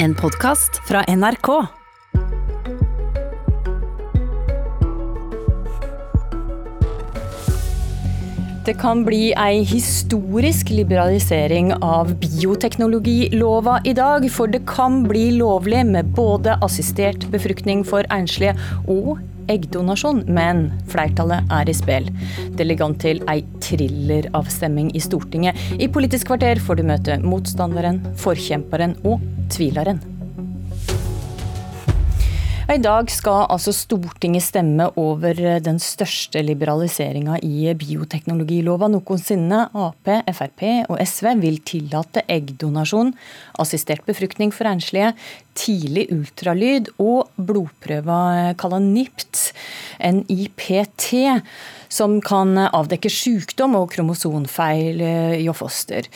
En podkast fra NRK. Det kan bli ei historisk liberalisering av bioteknologilova i dag, for det kan bli lovlig med både assistert befruktning for enslige og eggdonasjon, men flertallet er i spill. Det ligger an til ei thrilleravstemming i Stortinget. I Politisk kvarter får du møte motstanderen, forkjemperen og tvileren. I dag skal altså Stortinget stemme over den største liberaliseringa i bioteknologilova noensinne. Ap, Frp og SV vil tillate eggdonasjon, assistert befruktning for enslige, tidlig ultralyd og blodprøva kalla NIPT, NIPT, som kan avdekke sykdom og kromosonfeil i foster.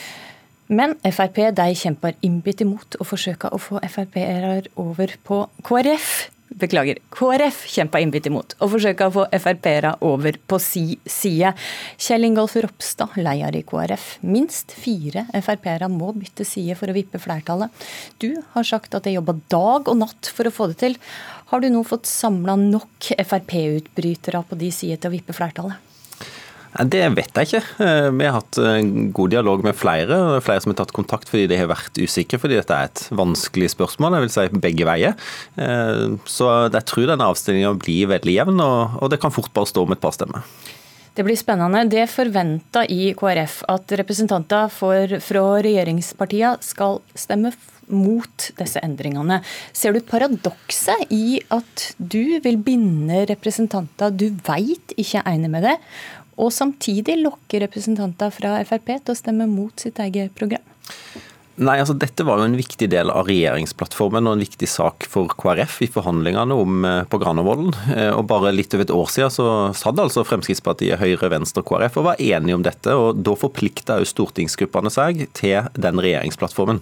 Men Frp de kjemper innbitt imot å forsøke å få Frp-er over på KrF. Beklager. KrF kjempa innbitt imot og forsøka å få Frp-ere over på si side. Kjell Ingolf Ropstad, leder i KrF. Minst fire Frp-ere må bytte side for å vippe flertallet. Du har sagt at de jobba dag og natt for å få det til. Har du nå fått samla nok Frp-utbrytere på de sider til å vippe flertallet? Det vet jeg ikke. Eh, vi har hatt eh, god dialog med flere. Flere som har tatt kontakt fordi de har vært usikre, fordi dette er et vanskelig spørsmål. Jeg vil si begge veier. Eh, så jeg tror denne avstillinga blir veldig jevn, og det kan fort bare stå om et par stemmer. Det blir spennende. Det forventa i KrF at representanter for, fra regjeringspartiene skal stemme mot disse endringene. Ser du paradokset i at du vil binde representanter du veit ikke er enig med det, og samtidig lokke representanter fra Frp til å stemme mot sitt eget program? Nei, altså Dette var jo en viktig del av regjeringsplattformen og en viktig sak for KrF i forhandlingene om eh, på Granavolden. Eh, og Bare litt over et år siden så satt altså Fremskrittspartiet, Høyre, Venstre og KrF og var enige om dette. og Da forplikta stortingsgruppene seg til den regjeringsplattformen.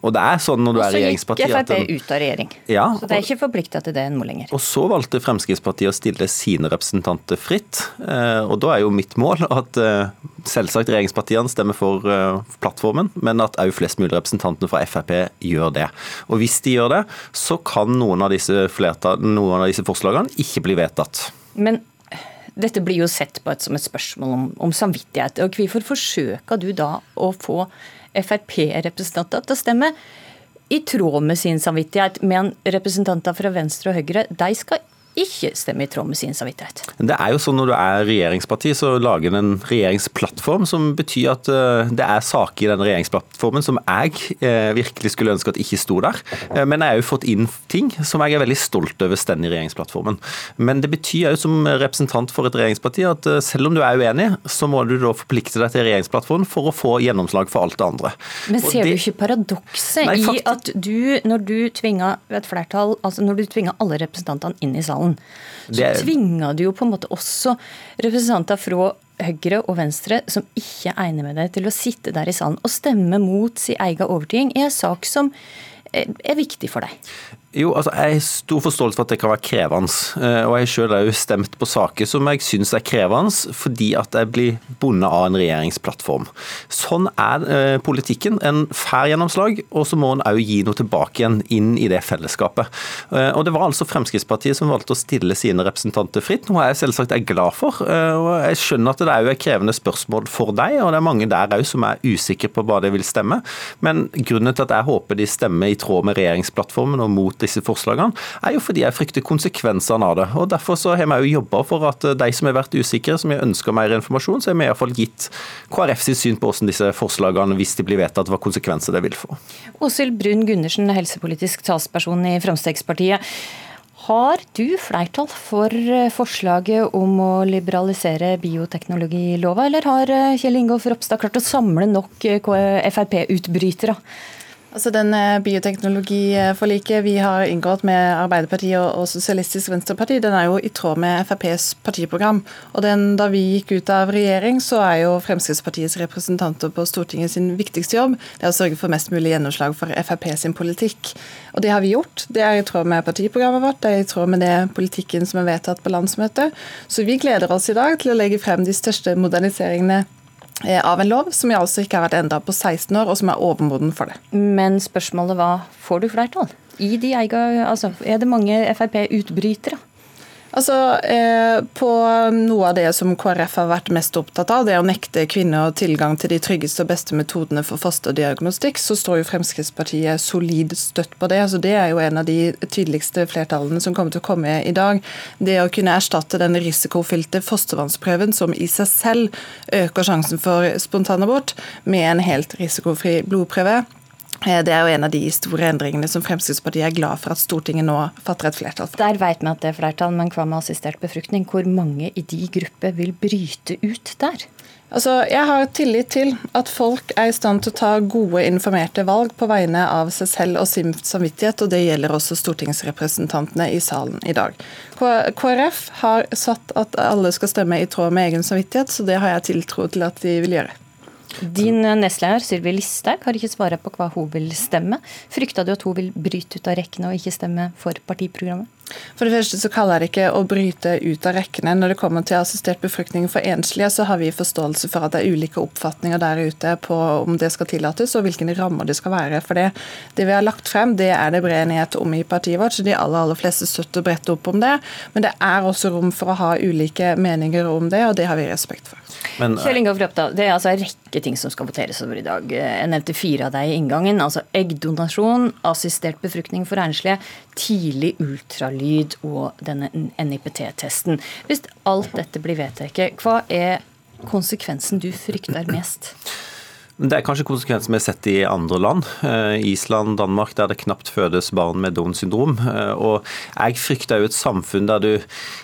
Og det er sånn når du er regjeringsparti Og så gikk Frp ut av regjering. Ja, så det er ikke forplikta til det nå lenger. Og så valgte Fremskrittspartiet å stille sine representanter fritt. Eh, og da er jo mitt mål at eh, selvsagt regjeringspartiene stemmer for eh, plattformen, men at òg flest mulig representanter fra Frp gjør det. Og hvis de gjør det, så kan noen av disse, noen av disse forslagene ikke bli vedtatt. Men dette blir jo sett på et, som et spørsmål om, om samvittighet. og Hvorfor forsøker du da å få Frp-representanter til å stemme i tråd med sin samvittighet, men representanter fra Venstre og Høyre. De skal ikke stemmer i tråd med sin samvittighet. Det er jo sånn Når du er regjeringsparti, så lager en en regjeringsplattform som betyr at eh, det er saker i den regjeringsplattformen som jeg eh, virkelig skulle ønske at ikke sto der. Eh, men jeg har jo fått inn ting som jeg er veldig stolt over står i regjeringsplattformen. Men det betyr jo som representant for et regjeringsparti at selv om du er uenig, så må du da forplikte deg til regjeringsplattformen for å få gjennomslag for alt det andre. Men ser det... du ikke paradokset i at du, når du tvinger et flertall, altså når du tvinga alle representantene inn i salen, så er... tvinger du jo på en måte også representanter fra Høyre og Venstre som ikke egner med deg, til å sitte der i salen og stemme mot sin egen overtyding i en sak som er viktig for deg? Jo, altså Jeg har stor forståelse for at det kan være krevende. Eh, og Jeg selv har jo stemt på saker som jeg syns er krevende, fordi at jeg blir bundet av en regjeringsplattform. Sånn er eh, politikken. En får gjennomslag, og så må en òg gi noe tilbake igjen inn i det fellesskapet. Eh, og Det var altså Fremskrittspartiet som valgte å stille sine representanter fritt, noe jeg selvsagt er glad for. Og Jeg skjønner at det er jo et krevende spørsmål for deg, og det er mange der òg som er usikre på hva de vil stemme. Men grunnen til at jeg håper de stemmer i tråd med regjeringsplattformen og mot disse forslagene, er jo fordi jeg frykter konsekvensene av det. Og Derfor så har vi jo jobba for at de som har vært usikre, som har ønska mer informasjon, så har vi iallfall gitt KrF sitt syn på hvordan disse forslagene, hvis de blir vedtatt, hva konsekvenser det vil få. Åshild Brun Gundersen, helsepolitisk talsperson i Fremskrittspartiet. Har du flertall for forslaget om å liberalisere bioteknologilova, eller har Kjell Ingolf Ropstad klart å samle nok Frp-utbrytere? Altså den eh, Bioteknologiforliket vi har inngått med Arbeiderpartiet og Sosialistisk Venstreparti, den er jo i tråd med FrPs partiprogram. Og den, Da vi gikk ut av regjering, så er jo Fremskrittspartiets representanter på Stortinget sin viktigste jobb det er å sørge for mest mulig gjennomslag for Frp sin politikk. Og det har vi gjort. Det er i tråd med partiprogrammet vårt, det er i tråd med det politikken som er vedtatt på landsmøtet. Så vi gleder oss i dag til å legge frem de største moderniseringene av en lov som altså ikke har vært enda på 16 år, og som er overmoden for det. Men spørsmålet var får du flertall? I de eiga, altså, er det mange Frp-utbrytere? Altså, eh, På noe av det som KrF har vært mest opptatt av, det er å nekte kvinner tilgang til de tryggeste og beste metodene for fosterdiagnostikk, så står jo Fremskrittspartiet solid støtt på det. Altså, det er jo en av de tydeligste flertallene som kommer til å komme i dag. Det å kunne erstatte den risikofylte fostervannsprøven, som i seg selv øker sjansen for spontanabort, med en helt risikofri blodprøve. Eh, det er jo en av de store endringene som Fremskrittspartiet er glad for at Stortinget nå fatter et flertall for. Der vet vi at det er flertall, men hva med assistert befruktning? Hvor mange i de grupper vil bryte ut der? Altså, jeg har tillit til at folk er i stand til å ta gode, informerte valg på vegne av seg selv og sin samvittighet, og det gjelder også stortingsrepresentantene i salen i dag. KrF har satt at alle skal stemme i tråd med egen samvittighet, så det har jeg tiltro til at de vil gjøre. Din nestleder Sylvi Listhaug har ikke svaret på hva hun vil stemme. Frykta du at hun vil bryte ut av rekkene og ikke stemme for partiprogrammet? For det første så kaller jeg det ikke å bryte ut av rekkene. Når det kommer til assistert befruktning for enslige, så har vi forståelse for at det er ulike oppfatninger der ute på om det skal tillates og hvilke rammer det skal være for det. Det vi har lagt frem, det er det bred enighet om i partiet vårt, så de aller, aller fleste støtter bredt opp om det. Men det er også rom for å ha ulike meninger om det, og det har vi respekt for. Men, Kjell Ingolf Ropstad, det er altså en rekke ting som skal voteres over i dag. Jeg nevnte fire av deg i inngangen. altså Eggdonasjon, assistert befruktning for enslige, tidlig ultralyd og denne NIPT-testen. Hvis alt dette blir vedtatt, hva er konsekvensen du frykter mest? Det er kanskje konsekvenser vi har sett i andre land. Eh, Island, Danmark, der det knapt fødes barn med Downs syndrom. Eh, og jeg frykter jo et samfunn der du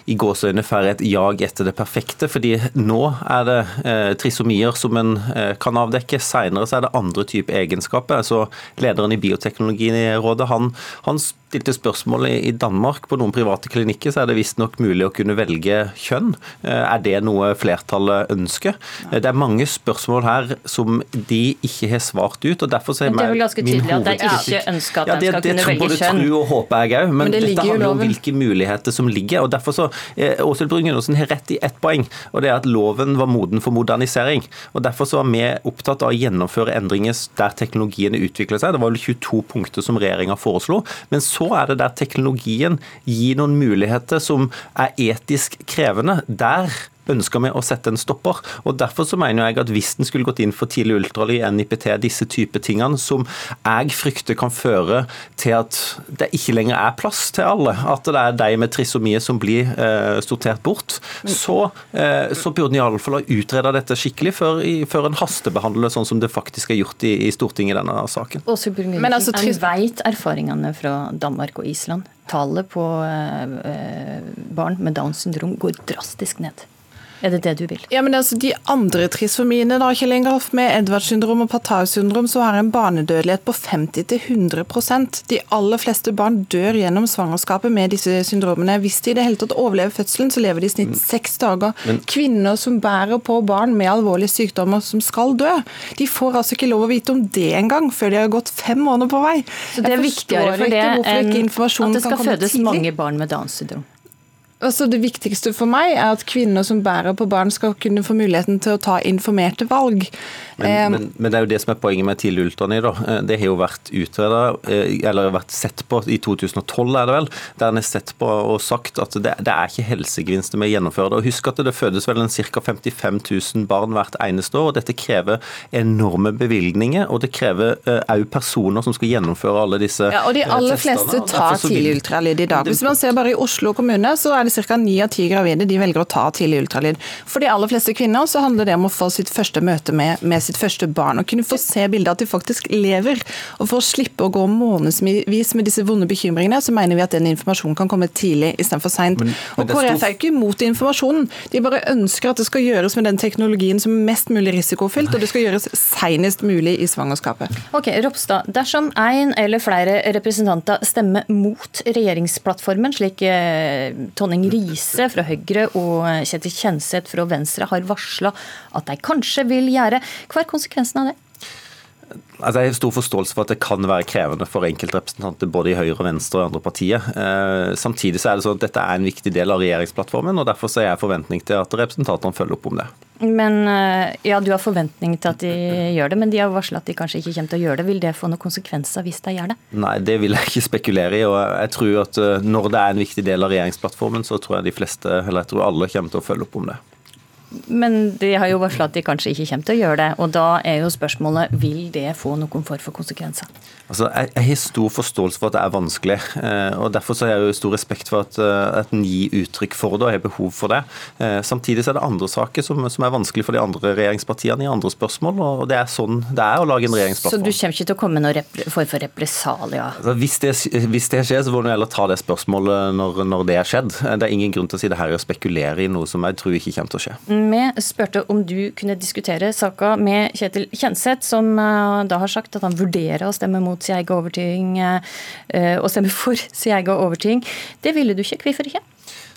i gåseøyne får et jag etter det perfekte. fordi nå er det eh, trisomier som en kan avdekke, senere er det andre typer egenskaper. Så lederen i Bioteknologirådet han, han stilte spørsmål i Danmark. På noen private klinikker så er det visstnok mulig å kunne velge kjønn. Er det noe flertallet ønsker? Det er mange spørsmål her som de ikke har svart ut. og derfor er Men Det er vel ganske tydelig at de ikke ønsker at ja, de skal det, kunne velge kjønn? Det tror og håper jeg òg, men, men det dette handler om hvilke muligheter som ligger. og derfor så, eh, Åshild Brun-Gundersen har rett i ett poeng, og det er at loven var moden for modernisering. og Derfor så var vi opptatt av å gjennomføre endringer der teknologiene utvikler seg. Det var vel 22 punkter som regjeringa foreslo. men så så er det der teknologien gir noen muligheter som er etisk krevende. Der ønsker vi å sette en stopper. og Derfor så mener jeg at hvis en skulle gått inn for tidlig ultralyd, NIPT, disse type tingene, som jeg frykter kan føre til at det ikke lenger er plass til alle, at det er de med trisomie som blir eh, sortert bort, så, eh, så burde en iallfall ha utreda dette skikkelig før, i, før en hastebehandler sånn som det faktisk er gjort i, i Stortinget i denne saken. Men altså, En veit erfaringene fra Danmark og Island. Tallet på eh, eh barn med Downs syndrom går drastisk ned. Er det det du vil? Ja, men altså De andre trisomiene, da, Kjell Ingolf, med Edvards syndrom og Pattaus syndrom, så har en barnedødelighet på 50-100% De aller fleste barn dør gjennom svangerskapet med disse syndromene. Hvis de i det hele tatt overlever fødselen, så lever de i snitt seks dager. Men, Kvinner som bærer på barn med alvorlige sykdommer som skal dø, de får altså ikke lov å vite om det engang før de har gått fem måneder på vei. Så det er viktigere for det enn at det skal fødes mange barn med Downs syndrom? Altså det viktigste for meg er at kvinner som bærer på barn skal kunne få muligheten til å ta informerte valg. Men, eh, men, men det er jo det som er poenget med tidlig ultralyd. Eh, det har jo vært utreda, eh, eller vært sett på i 2012 er det vel, der en har sett på og sagt at det, det er ikke helsegevinster med å gjennomføre det. Og Husk at det fødes vel en ca. 55 000 barn hvert eneste år. og Dette krever enorme bevilgninger, og det krever òg personer som skal gjennomføre alle disse testene. Ja, og De aller fleste tar tidlig ultralyd i dag. Hvis man ser bare i Oslo kommune, så er det ca. ni av ti gravide de velger å ta tidlig ultralyd. For de aller fleste kvinner så handler det om å få sitt første møte med, med sitt første barn. Og kunne få se bildet at de faktisk lever. Og for å slippe å gå månedsvis med disse vonde bekymringene, så mener vi at den informasjonen kan komme tidlig istedenfor seint. Og KrF er jo ikke imot informasjonen. De bare ønsker at det skal gjøres med den teknologien som er mest mulig risikofylt, og det skal gjøres seinest mulig i svangerskapet. Ok, Ropstad, dersom en eller flere representanter stemmer mot regjeringsplattformen, slik eh, Tonje Tonning Riise fra Høyre og Kjetil Kjenseth fra Venstre har varsla at de kanskje vil gjøre. Hva er konsekvensen av det? Altså jeg har stor forståelse for at det kan være krevende for enkeltrepresentanter både i Høyre, og Venstre og andre partier. Eh, samtidig så er det sånn at dette er en viktig del av regjeringsplattformen, og derfor så er jeg forventning til at representantene følger opp om det. Men eh, ja, Du har forventning til at de gjør det, men de har varsla at de kanskje ikke kommer til å gjøre det. Vil det få noen konsekvenser hvis de gjør det? Nei, det vil jeg ikke spekulere i. og jeg tror at eh, Når det er en viktig del av regjeringsplattformen, så tror jeg de fleste, eller jeg tror alle kommer til å følge opp om det. Men de har jo varsla at de kanskje ikke kommer til å gjøre det. Og da er jo spørsmålet vil det få noen form for konsekvenser? Altså, jeg, jeg, har stor forståelse for at det er vanskelig. Eh, og Derfor så har jeg jo stor respekt for at, eh, at en gir uttrykk for det og har behov for det. Eh, samtidig så er det andre saker som, som, er vanskelig for de andre regjeringspartiene i andre spørsmål. og Det er sånn det er å lage en regjeringsplattform. Så du kommer ikke til å komme med noen form for represalier? Altså, hvis, det, hvis, det, skjer, så får du heller ta det spørsmålet når, når det er skjedd. Det er ingen grunn til å si det her og spekulere i noe som jeg tror ikke kommer til å skje. Vi spurte om du kunne diskutere saka med Kjetil Kjenseth, som da har sagt at han vurderer å stemme mot sin egen overting eh, og stemme for sin egen overting. Det ville du ikke. Hvorfor ikke?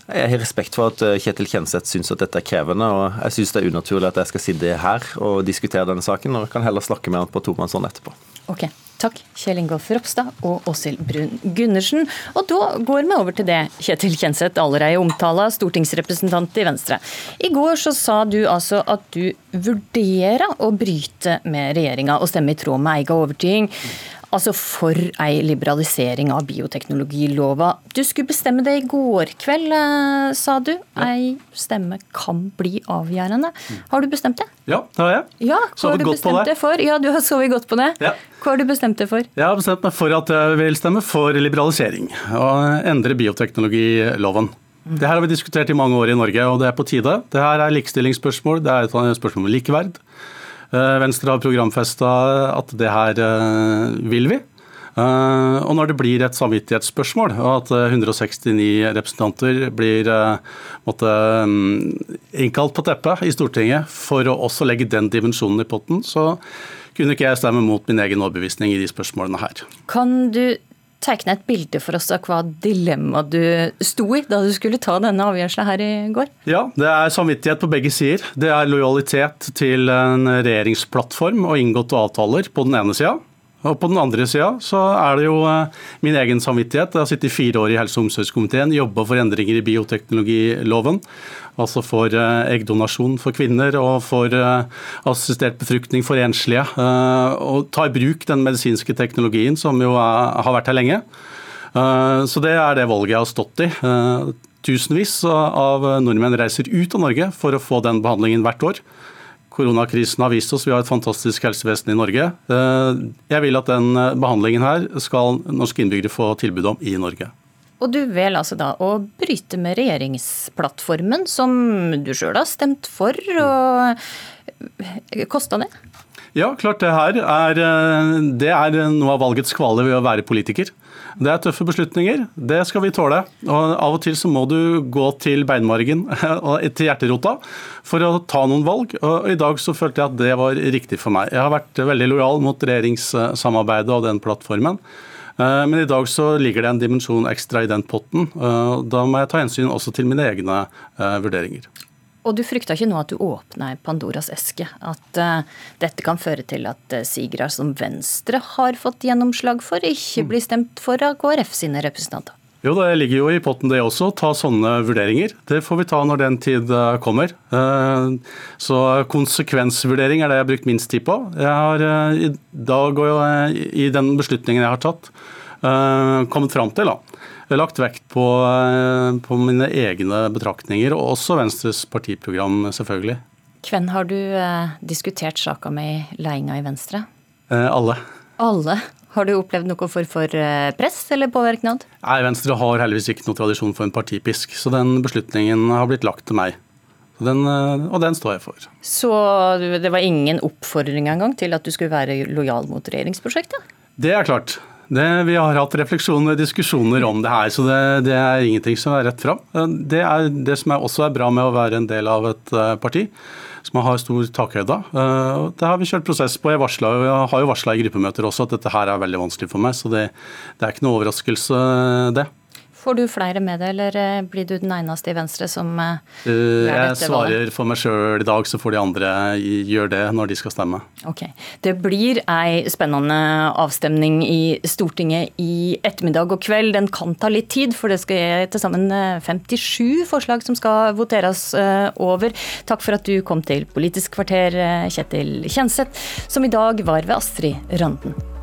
Jeg har respekt for at eh, Kjetil Kjenseth syns at dette er krevende, og jeg syns det er unaturlig at jeg skal sitte her og diskutere denne saken, og kan heller snakke med han på tomannshånd etterpå. Ok, Takk, Kjell Ingolf Ropstad og Åshild Brun Gundersen. Og da går vi over til det Kjetil Kjenseth allerede omtala, stortingsrepresentant i Venstre. I går så sa du altså at du vurderer å bryte med regjeringa og stemme i tråd med egen overting. Altså for ei liberalisering av bioteknologilova. Du skulle bestemme det i går kveld, eh, sa du. Ei stemme kan bli avgjørende. Har du bestemt det? Ja, det har jeg. Ja, hva har du bestemt deg for? Ja, du har sovet godt på det. Ja. Hva har du bestemt deg for? Jeg har bestemt meg for at jeg vil stemme for liberalisering og endre bioteknologiloven. Det her har vi diskutert i mange år i Norge, og det er på tide. Det her er likestillingsspørsmål, det er et spørsmål om likeverd. Eh, Venstre har programfesta at det her eh, vil vi. Eh, og når det blir et samvittighetsspørsmål, og at 169 representanter blir måtte, innkalt på teppet i Stortinget for å også legge den dimensjonen i potten, så kunne ikke jeg stemme mot min egen overbevisning i de spørsmålene her. Kan du tegne et bilde for oss av hva dilemma du sto i da du skulle ta denne avgjørelsen her i går? Ja, det er samvittighet på begge sider. Det er lojalitet til en regjeringsplattform og inngåtte avtaler på den ene sida. Og På den andre sida så er det jo eh, min egen samvittighet. Jeg har sittet fire år i helse- og omsorgskomiteen, jobba for endringer i bioteknologiloven. Altså for eh, eggdonasjon for kvinner og for eh, assistert befruktning for enslige. Og ta i bruk den medisinske teknologien som jo har vært her lenge. Så det er det valget jeg har stått i. Tusenvis av nordmenn reiser ut av Norge for å få den behandlingen hvert år. Koronakrisen har vist oss vi har et fantastisk helsevesen i Norge. Eh, jeg vil at den eh, behandlingen her skal norske innbyggere få tilbud om i Norge. Og du vil altså da å bryte med regjeringsplattformen, som du sjøl har stemt for. og Kosta det? Ja, klart det her er, eh, det er noe av valgets kvale ved å være politiker. Det er tøffe beslutninger. Det skal vi tåle. Og Av og til så må du gå til beinmargen til hjerterota for å ta noen valg. Og I dag så følte jeg at det var riktig for meg. Jeg har vært veldig lojal mot regjeringssamarbeidet og den plattformen. Eh, men i dag så ligger det en dimensjon ekstra i den potten. Da må jeg ta hensyn også til mine egne eh, vurderinger. Og du frykta ikke nå at du åpner Pandoras eske? At uh, dette kan føre til at uh, sigere som Venstre har fått gjennomslag for, ikke blir stemt for av KrF sine representanter? Jo, det ligger jo i potten det også, ta sånne vurderinger. Det får vi ta når den tid uh, kommer. Så konsekvensvurdering er det jeg har brukt minst tid på. Jeg har i dag og i den beslutningen jeg har tatt, kommet fram til da, jeg har lagt vekt på, eh, på, mine egne betraktninger, og også Venstres partiprogram, selvfølgelig. Hvem har du eh, diskutert saka med i ledelsen i Venstre? Eh, alle. Alle? Har du opplevd noe for, for eh, press eller påvirknad? Nei, Venstre har heldigvis ikke noe tradisjon for en partipisk, så den beslutningen har blitt lagt til meg. Den, og den står jeg for. Så det var ingen oppfordring engang til at du skulle være lojal mot regjeringsprosjektet? Det er klart. Det, vi har hatt refleksjoner og diskusjoner om det her, så det, det, er ingenting som er rett fram. Det, er, det som er også er bra med å være en del av et uh, parti, som har stor takhøyde. Uh, det har vi kjørt prosess på. Jeg, varslet, jeg har jo varsla i gruppemøter også at dette her er veldig vanskelig for meg, så det, er ikke noe overraskelse, det. Får du flere med det, eller eh, blir du den eneste i Venstre som uh, Jeg svarer for meg sjøl i dag, så får de andre gjøre det når de skal stemme. Ok. Det blir ei spennende avstemning i Stortinget i ettermiddag og kveld. Den kan ta litt tid, for det skal til sammen 57 forslag som skal voteres over. Takk for at du kom til Politisk kvarter, Kjetil Kjenseth, som i dag var ved Astrid Randen.